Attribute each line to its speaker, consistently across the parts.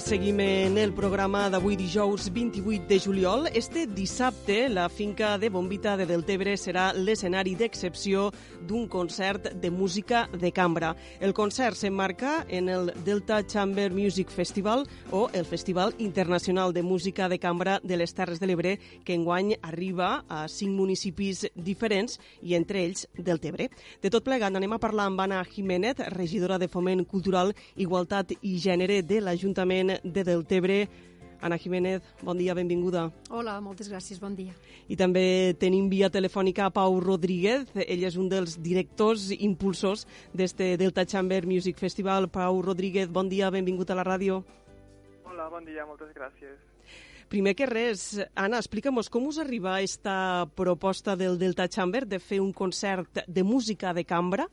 Speaker 1: Seguim en el programa d'avui dijous 28 de juliol. Este dissabte la finca de Bombita de Deltebre serà l'escenari d'excepció d'un concert de música de cambra. El concert s'emmarca en el Delta Chamber Music Festival o el Festival Internacional de Música de Cambra de les Terres de l'Ebre que enguany arriba a cinc municipis diferents i entre ells Deltebre. De tot plegat anem a parlar amb Anna Jiménez, regidora de Foment Cultural, Igualtat i Gènere de l'Ajuntament de Deltebre. Ana Jiménez, bon dia, benvinguda.
Speaker 2: Hola, moltes gràcies, bon dia.
Speaker 1: I també tenim via telefònica Pau Rodríguez, ell és un dels directors impulsors d'este Delta Chamber Music Festival. Pau Rodríguez, bon dia, benvingut a la ràdio.
Speaker 3: Hola, bon dia, moltes gràcies.
Speaker 1: Primer que res, Anna, explica'm com us arriba esta proposta del Delta Chamber de fer un concert de música de cambra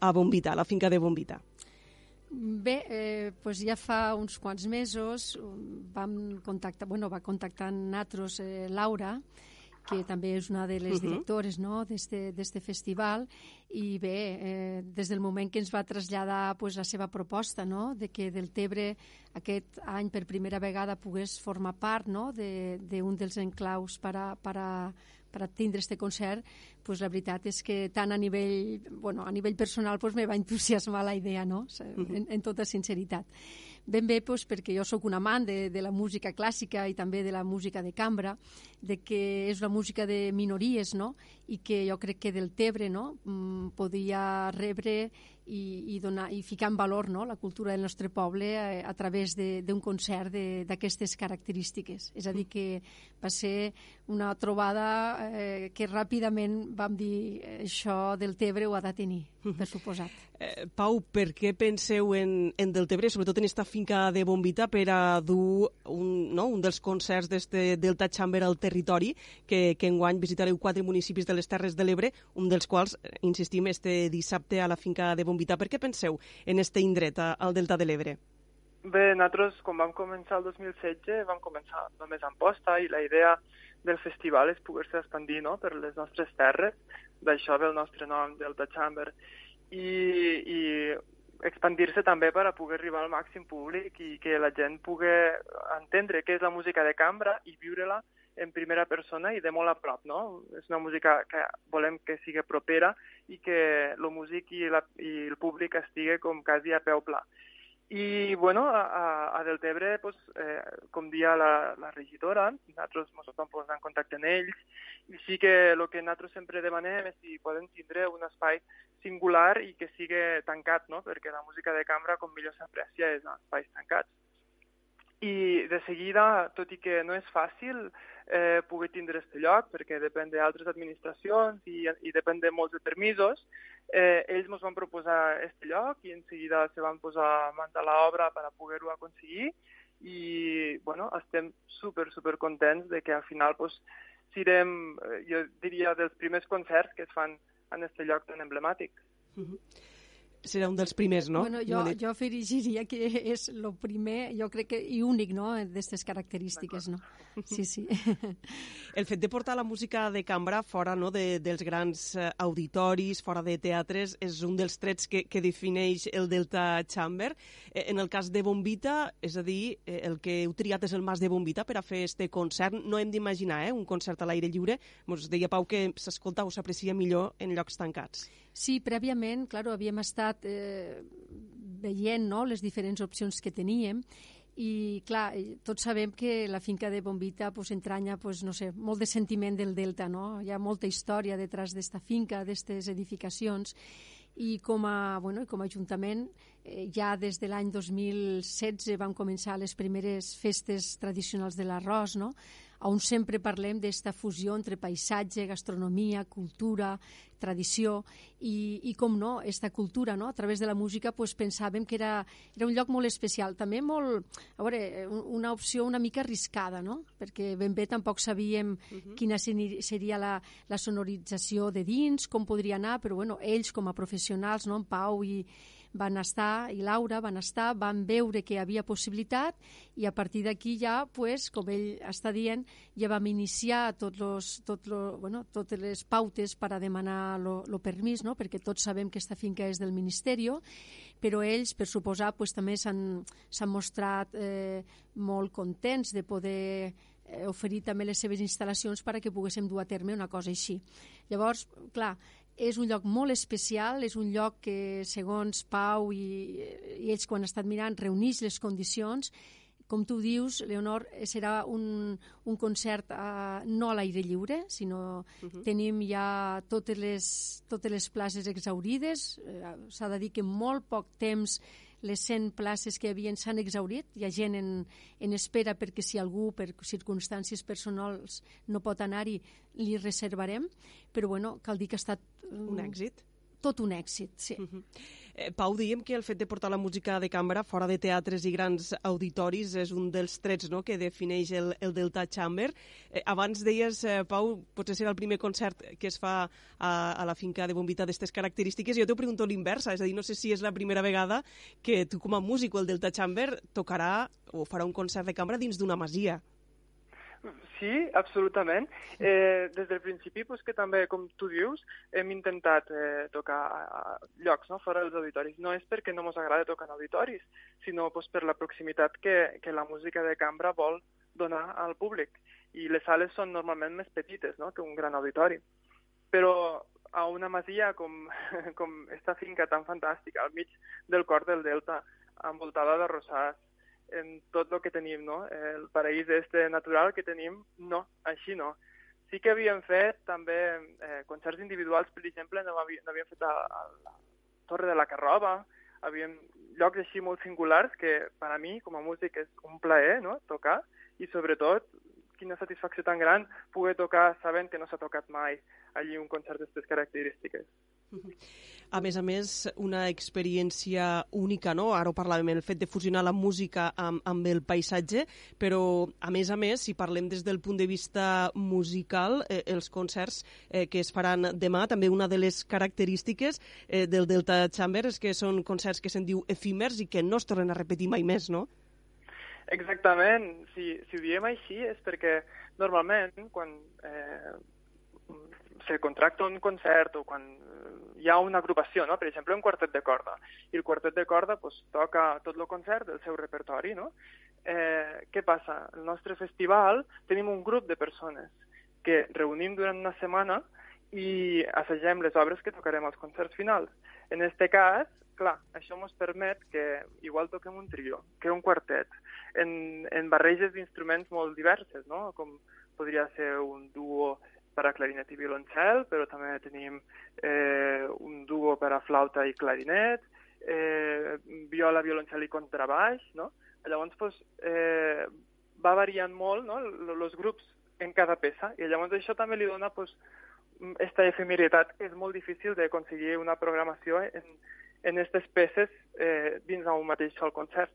Speaker 1: a Bombita, a la finca de Bombita.
Speaker 2: Bé, eh, pues ja fa uns quants mesos vam contactar, bueno, va contactar nosaltres eh, Laura, que també és una de les directores no, d'este festival, i bé, eh, des del moment que ens va traslladar pues, la seva proposta, no, de que del Tebre aquest any per primera vegada pogués formar part no, d'un de, de dels enclaus per a, per a, per tindre este concert, pues la veritat és que tant a nivell, bueno, a nivell personal pues me va entusiasmar la idea, no? En, en tota sinceritat. Ben bé pues, perquè jo sóc un amant de, de la música clàssica i també de la música de cambra, de que és una música de minories, no? I que jo crec que del Tebre, no? Mm, podia rebre i, i, donar, i ficar en valor no? la cultura del nostre poble a, a través d'un concert d'aquestes característiques. És a dir, que va ser una trobada eh, que ràpidament vam dir això del Tebre ho ha de tenir, per suposat.
Speaker 1: Eh, Pau, per què penseu en, en Deltebre, sobretot en esta finca de Bombita, per a dur un, no, un dels concerts d'este Delta Chamber al territori, que, que enguany visitareu quatre municipis de les Terres de l'Ebre, un dels quals, eh, insistim, este dissabte a la finca de Bombita Bombita. Per què penseu en este indret, al Delta de l'Ebre?
Speaker 3: Bé, nosaltres, quan vam començar el 2016, vam començar només amb posta i la idea del festival és poder-se expandir no?, per les nostres terres. D'això ve el nostre nom, Delta Chamber. I, i expandir-se també per a poder arribar al màxim públic i que la gent pugui entendre què és la música de cambra i viure-la en primera persona i de molt a prop, no? És una música que volem que sigui propera i que el músic i, la, i el públic estigui com quasi a peu pla. I, bueno, a, a Deltebre, pues, eh, com dia la, la regidora, nosaltres ens vam posar en contacte amb ells, i sí que el que nosaltres sempre demanem és si poden tindre un espai singular i que sigui tancat, no? perquè la música de cambra, com millor s'aprecia, és en espais tancats. I de seguida, tot i que no és fàcil, eh, poder tindre aquest lloc, perquè depèn d'altres administracions i, i depèn de molts de permisos. Eh, ells ens van proposar aquest lloc i en seguida se van posar mans a l'obra per a poder-ho aconseguir i bueno, estem super, super contents de que al final pues, serem, eh, jo diria, dels primers concerts que es fan en aquest lloc tan emblemàtic.
Speaker 1: Uh -huh serà un dels primers, no?
Speaker 2: Bueno, jo, jo afegiria que és el primer, jo crec que, i únic, no?, d'aquestes característiques, no? Sí, sí.
Speaker 1: El fet de portar la música de cambra fora no, de, dels grans eh, auditoris, fora de teatres, és un dels trets que, que defineix el Delta Chamber. Eh, en el cas de Bombita, és a dir, eh, el que heu triat és el Mas de Bombita per a fer este concert. No hem d'imaginar eh, un concert a l'aire lliure. Ens deia Pau que s'escolta o s'aprecia millor en llocs tancats.
Speaker 2: Sí, prèviament, claro, havíem estat eh, veient no, les diferents opcions que teníem i clar, tots sabem que la finca de Bombita pues, entranya pues, no sé, molt de sentiment del delta, no? hi ha molta història detrás d'esta finca, d'aquestes edificacions i com a, bueno, com a Ajuntament eh, ja des de l'any 2016 vam començar les primeres festes tradicionals de l'arròs, no? On sempre parlem d'esta fusió entre paisatge, gastronomia, cultura, tradició i, i com no, aquesta cultura, no? a través de la música pues, pensàvem que era, era un lloc molt especial, també molt, a veure, una opció una mica arriscada, no? perquè ben bé tampoc sabíem uh -huh. quina seria la, la sonorització de dins, com podria anar, però bueno, ells com a professionals, no? en Pau i, van estar, i Laura van estar, van veure que hi havia possibilitat i a partir d'aquí ja, pues, com ell està dient, ja vam iniciar tot los, tot lo, bueno, totes les pautes per a demanar el permís, no? perquè tots sabem que aquesta finca és del Ministeri, però ells, per suposar, pues, també s'han mostrat eh, molt contents de poder eh, oferir també les seves instal·lacions perquè poguéssim dur a terme una cosa així. Llavors, clar, és un lloc molt especial, és un lloc que, segons Pau i, i ells quan han estat mirant, reuneix les condicions com tu dius, Leonor, serà un, un concert uh, no a l'aire lliure, sinó uh -huh. tenim ja totes les, totes les places exaurides. Uh, S'ha de dir que molt poc temps les 100 places que havien s'han exaurit, hi ha gent en, en espera perquè si algú per circumstàncies personals no pot anar-hi, li reservarem, però bueno, cal dir que ha estat...
Speaker 1: Un èxit
Speaker 2: tot un èxit, sí. Uh
Speaker 1: -huh. Eh, Pau, diem que el fet de portar la música de cambra fora de teatres i grans auditoris és un dels trets no, que defineix el, el Delta Chamber. Eh, abans deies, eh, Pau, potser serà el primer concert que es fa a, a la finca de Bombita d'aquestes característiques. Jo t'ho pregunto l'inversa, és a dir, no sé si és la primera vegada que tu com a músic o el Delta Chamber tocarà o farà un concert de cambra dins d'una masia.
Speaker 3: Sí, absolutament. Eh, des del principi, pues, que també, com tu dius, hem intentat eh, tocar a llocs no? fora dels auditoris. No és perquè no ens agrada tocar en auditoris, sinó pues, per la proximitat que, que la música de cambra vol donar al públic. I les sales són normalment més petites no? que un gran auditori. Però a una masia com, com esta finca tan fantàstica, al mig del cor del Delta, envoltada de rosars, en tot el que tenim, no? El paraís este natural que tenim, no, així no. Sí que havíem fet també eh, concerts individuals, per exemple, n'havíem no fet a, a la Torre de la Carroba, havíem llocs així molt singulars que per a mi, com a músic, és un plaer no? tocar i sobretot quina satisfacció tan gran poder tocar sabent que no s'ha tocat mai allí un concert d'aquestes característiques.
Speaker 1: A més a més, una experiència única, no? Ara ho parlàvem, el fet de fusionar la música amb, amb el paisatge, però, a més a més, si parlem des del punt de vista musical, eh, els concerts eh, que es faran demà, també una de les característiques eh, del Delta Chamber és que són concerts que se'n diu efímers i que no es tornen a repetir mai més, no?
Speaker 3: Exactament. Si, si ho diem així és perquè normalment quan eh, se contracta un concert o quan hi ha una agrupació, no? per exemple, un quartet de corda, i el quartet de corda pues, toca tot el concert del seu repertori. No? Eh, què passa? El nostre festival tenim un grup de persones que reunim durant una setmana i assagem les obres que tocarem als concerts finals. En aquest cas, clar, això ens permet que igual toquem un trio, que un quartet, en, en barreges d'instruments molt diverses, no? com podria ser un duo per a clarinet i violoncel, però també tenim eh, duo per a flauta i clarinet, eh, viola, violoncel i contrabaix, no? Llavors, pues, eh, va variant molt no? els grups en cada peça, i llavors això també li dona pues, esta efemeritat que és molt difícil d'aconseguir una programació en, en aquestes peces eh, dins d'un mateix sol concert.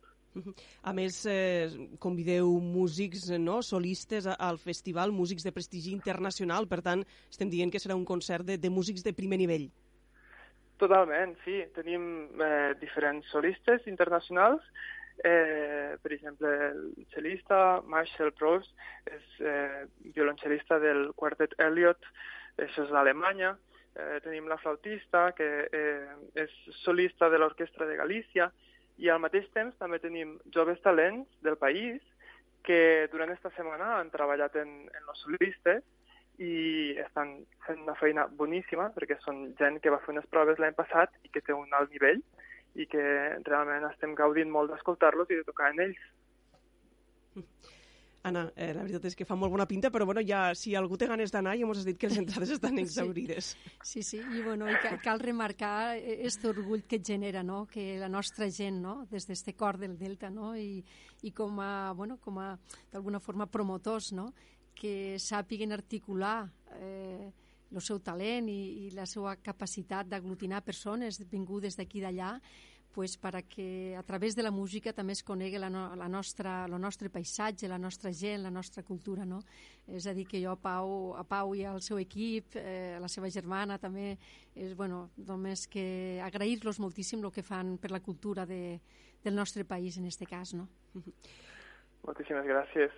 Speaker 1: A més, eh, convideu músics no, solistes al festival, músics de prestigi internacional, per tant, estem dient que serà un concert de, de músics de primer nivell.
Speaker 3: Totalment, sí. Tenim eh, diferents solistes internacionals, eh, per exemple, el cel·lista Marshall Prost és eh, violoncel·lista del quartet Elliot, això és d'Alemanya. Eh, tenim la flautista, que eh, és solista de l'Orquestra de Galícia, i al mateix temps també tenim joves talents del país que durant aquesta setmana han treballat en, en els solistes i estan fent una feina boníssima perquè són gent que va fer unes proves l'any passat i que té un alt nivell i que realment estem gaudint molt d'escoltar-los i de tocar en ells.
Speaker 1: Anna, eh, la veritat és que fa molt bona pinta, però bueno, ja, si algú té ganes d'anar, ja ens has dit que les entrades estan exaurides.
Speaker 2: Sí, sí, i, bueno, i cal, cal remarcar aquest orgull que et genera, no?, que la nostra gent, no?, des d'este cor del Delta, no?, i, i com a, bueno, com a, d'alguna forma, promotors, no?, que sàpiguen articular eh, el seu talent i, i la seva capacitat d'aglutinar persones vingudes d'aquí d'allà, pues, para que a través de la música també es conegui la, no, la nostra, el nostre paisatge, la nostra gent, la nostra cultura, no? És a dir, que jo a Pau, a Pau i al seu equip, eh, a la seva germana també, és, bueno, només que agrair-los moltíssim el que fan per la cultura de, del nostre país en aquest cas, no?
Speaker 3: Moltíssimes gràcies.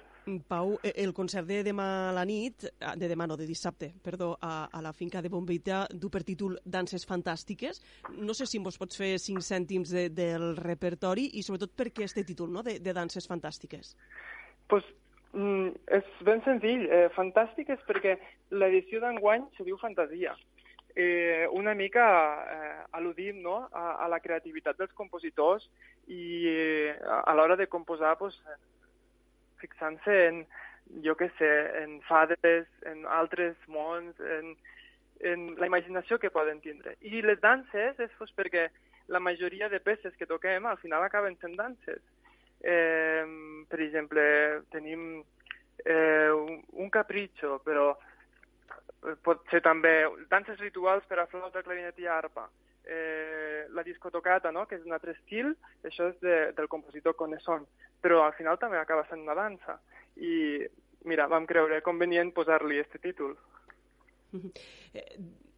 Speaker 1: Pau, eh, el concert de demà a la nit, ah, de demà no, de dissabte, perdó, a, a la finca de Bombita, du per títol Danses Fantàstiques. No sé si vos pots fer cinc cèntims de, del repertori i sobretot per què este títol, no?, de, de Danses Fantàstiques.
Speaker 3: Pues, mm, és ben senzill. Eh, fantàstiques perquè l'edició d'enguany se diu Fantasia. Eh, una mica eh, al·ludim no? a, a la creativitat dels compositors i eh, a l'hora de composar pues, fixant-se en, jo què sé, en fades, en altres mons, en, en la imaginació que poden tindre. I les danses és pues, perquè la majoria de peces que toquem al final acaben sent danses. Eh, per exemple, tenim eh, un, un capritxo, però pot ser també danses rituals per a flauta, clarinet i arpa. Eh, la discotocata, no? que és un altre estil, això és de, del compositor Conesson però al final també acaba sent una dansa. I, mira, vam creure convenient posar-li este títol.
Speaker 1: Eh,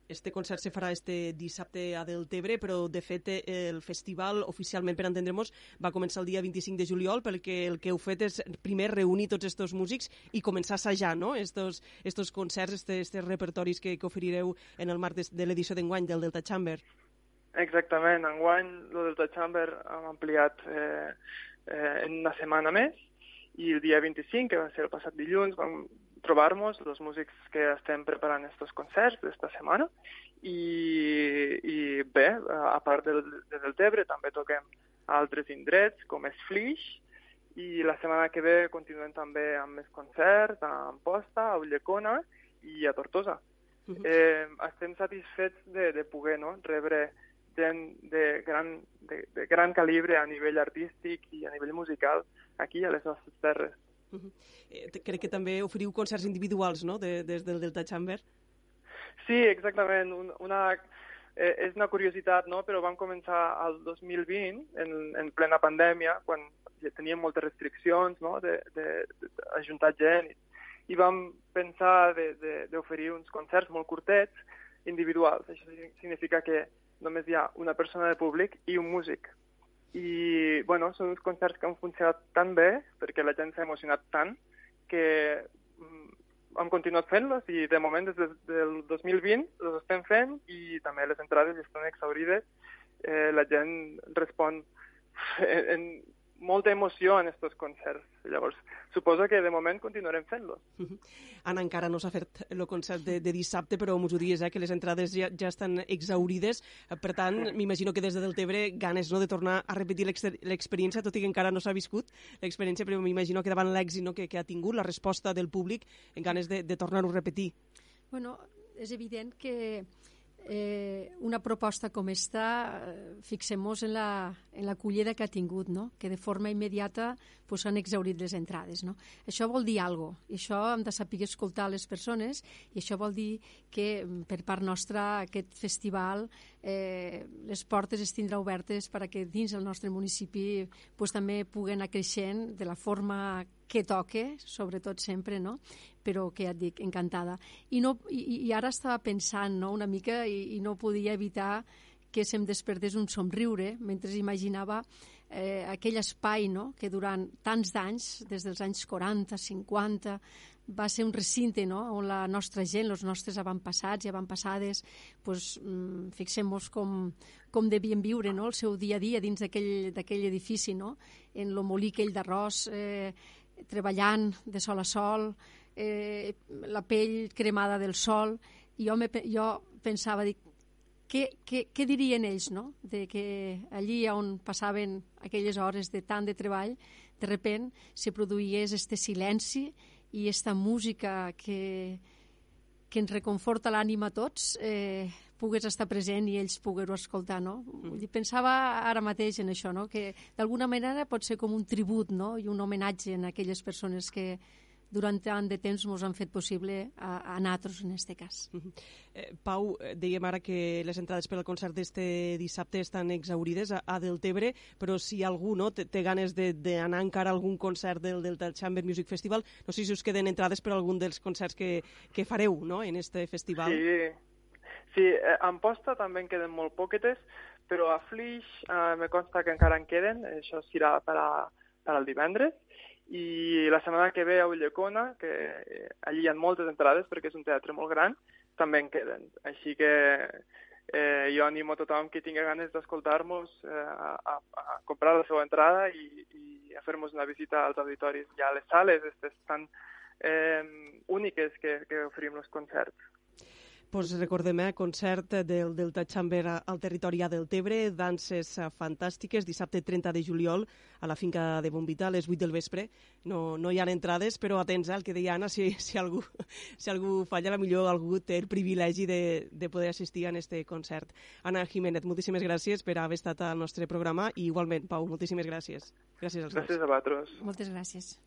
Speaker 1: este concert se farà este dissabte a Deltebre, però de fet el festival oficialment, per entendre'ns, va començar el dia 25 de juliol, perquè el que heu fet és primer reunir tots aquests músics i començar a assajar no? estos, estos concerts, estos repertoris que, que oferireu en el marc de, de l'edició d'enguany del Delta Chamber.
Speaker 3: Exactament, enguany el Delta Chamber hem ampliat eh, eh, en una setmana més i el dia 25, que va ser el passat dilluns, vam trobar-nos els músics que estem preparant aquests concerts d'esta setmana i, i bé, a part del, de Deltebre també toquem a altres indrets com és Flix i la setmana que ve continuem també amb més concerts a Amposta, a Ullecona i a Tortosa. Uh -huh. eh, estem satisfets de, de poder no? rebre gent de gran, de, de gran calibre a nivell artístic i a nivell musical aquí a les nostres terres. Uh
Speaker 1: -huh. eh, crec que també oferiu concerts individuals, no?, de, des del Delta Chamber.
Speaker 3: Sí, exactament. Un, una, eh, és una curiositat, no?, però vam començar al 2020, en, en plena pandèmia, quan ja teníem moltes restriccions, no?, d'ajuntar gent, i vam pensar d'oferir uns concerts molt curtets, individuals. Això significa que només hi ha una persona de públic i un músic. I, bueno, són uns concerts que han funcionat tan bé, perquè la gent s'ha emocionat tant, que mm, hem continuat fent-los i de moment des del 2020 els estem fent i també les entrades estan exaurides. Eh, la gent respon en, en molta emoció en aquests concerts. Llavors, suposo que de moment continuarem fent-los. Uh
Speaker 1: -huh. Anna, encara no s'ha fet el concert de, de dissabte, però m'ho dius, eh, que les entrades ja, ja estan exaurides. Per tant, m'imagino que des de Deltebre ganes no, de tornar a repetir l'experiència, tot i que encara no s'ha viscut l'experiència, però m'imagino que davant l'èxit no, que, que ha tingut, la resposta del públic, en ganes de, de tornar-ho a repetir.
Speaker 2: Bueno, és evident que eh, una proposta com esta, eh, fixem-nos en la, en que ha tingut, no? que de forma immediata pues, han exaurit les entrades. No? Això vol dir alguna cosa, i això hem de saber escoltar les persones, i això vol dir que mm, per part nostra aquest festival eh, les portes es tindrà obertes perquè dins del nostre municipi pues, també puguen anar creixent de la forma que toque, sobretot sempre, no? però que ja et dic, encantada. I, no, i, i ara estava pensant no, una mica i, i no podia evitar que se'm despertés un somriure mentre imaginava eh, aquell espai no? que durant tants d'anys, des dels anys 40, 50, va ser un recinte no? on la nostra gent, els nostres avantpassats i avantpassades, pues, mm, fixem-nos com, com devien viure no? el seu dia a dia dins d'aquell edifici, no? en lo molí aquell d'arròs, eh, treballant de sol a sol, eh, la pell cremada del sol, i jo, me, jo pensava, dic, què, què, què dirien ells, no?, de que allí on passaven aquelles hores de tant de treball, de repent se produïés este silenci i esta música que, que ens reconforta l'ànima a tots, eh, pogués estar present i ells poguer-ho escoltar, no? Mm. Pensava ara mateix en això, no? Que d'alguna manera pot ser com un tribut, no? I un homenatge a aquelles persones que durant tant de temps ens han fet possible a, a nosaltres, en aquest cas. Mm -hmm.
Speaker 1: eh, Pau, eh, dèiem ara que les entrades per al concert d'este dissabte estan exaurides a, a Deltebre, però si algú no, té, té ganes d'anar encara a algun concert del, del Chamber Music Festival, no sé si us queden entrades per algun dels concerts que, que fareu no, en este festival.
Speaker 3: Sí, Sí, eh, en posta també en queden molt poquetes, però a Flix eh, me consta que encara en queden, això serà per, a, per al divendres, i la setmana que ve a Ullecona, que eh, allí hi ha moltes entrades perquè és un teatre molt gran, també en queden. Així que eh, jo animo a tothom que tingui ganes d'escoltar-nos eh, a, a, comprar la seva entrada i, i a fer-nos una visita als auditoris. Ha les sales aquestes tan eh, úniques que, que oferim els concerts
Speaker 1: pues recordem, eh, concert del Delta Chamber al territori del Tebre, danses fantàstiques, dissabte 30 de juliol a la finca de Bombita a les 8 del vespre. No, no hi ha entrades, però atents al que deia Anna, si, si, algú, si algú falla, millor algú té el privilegi de, de poder assistir a este concert. Anna Jiménez, moltíssimes gràcies per haver estat al nostre programa i igualment, Pau, moltíssimes gràcies. Gràcies als
Speaker 3: Gràcies a vosaltres.
Speaker 2: Moltes gràcies.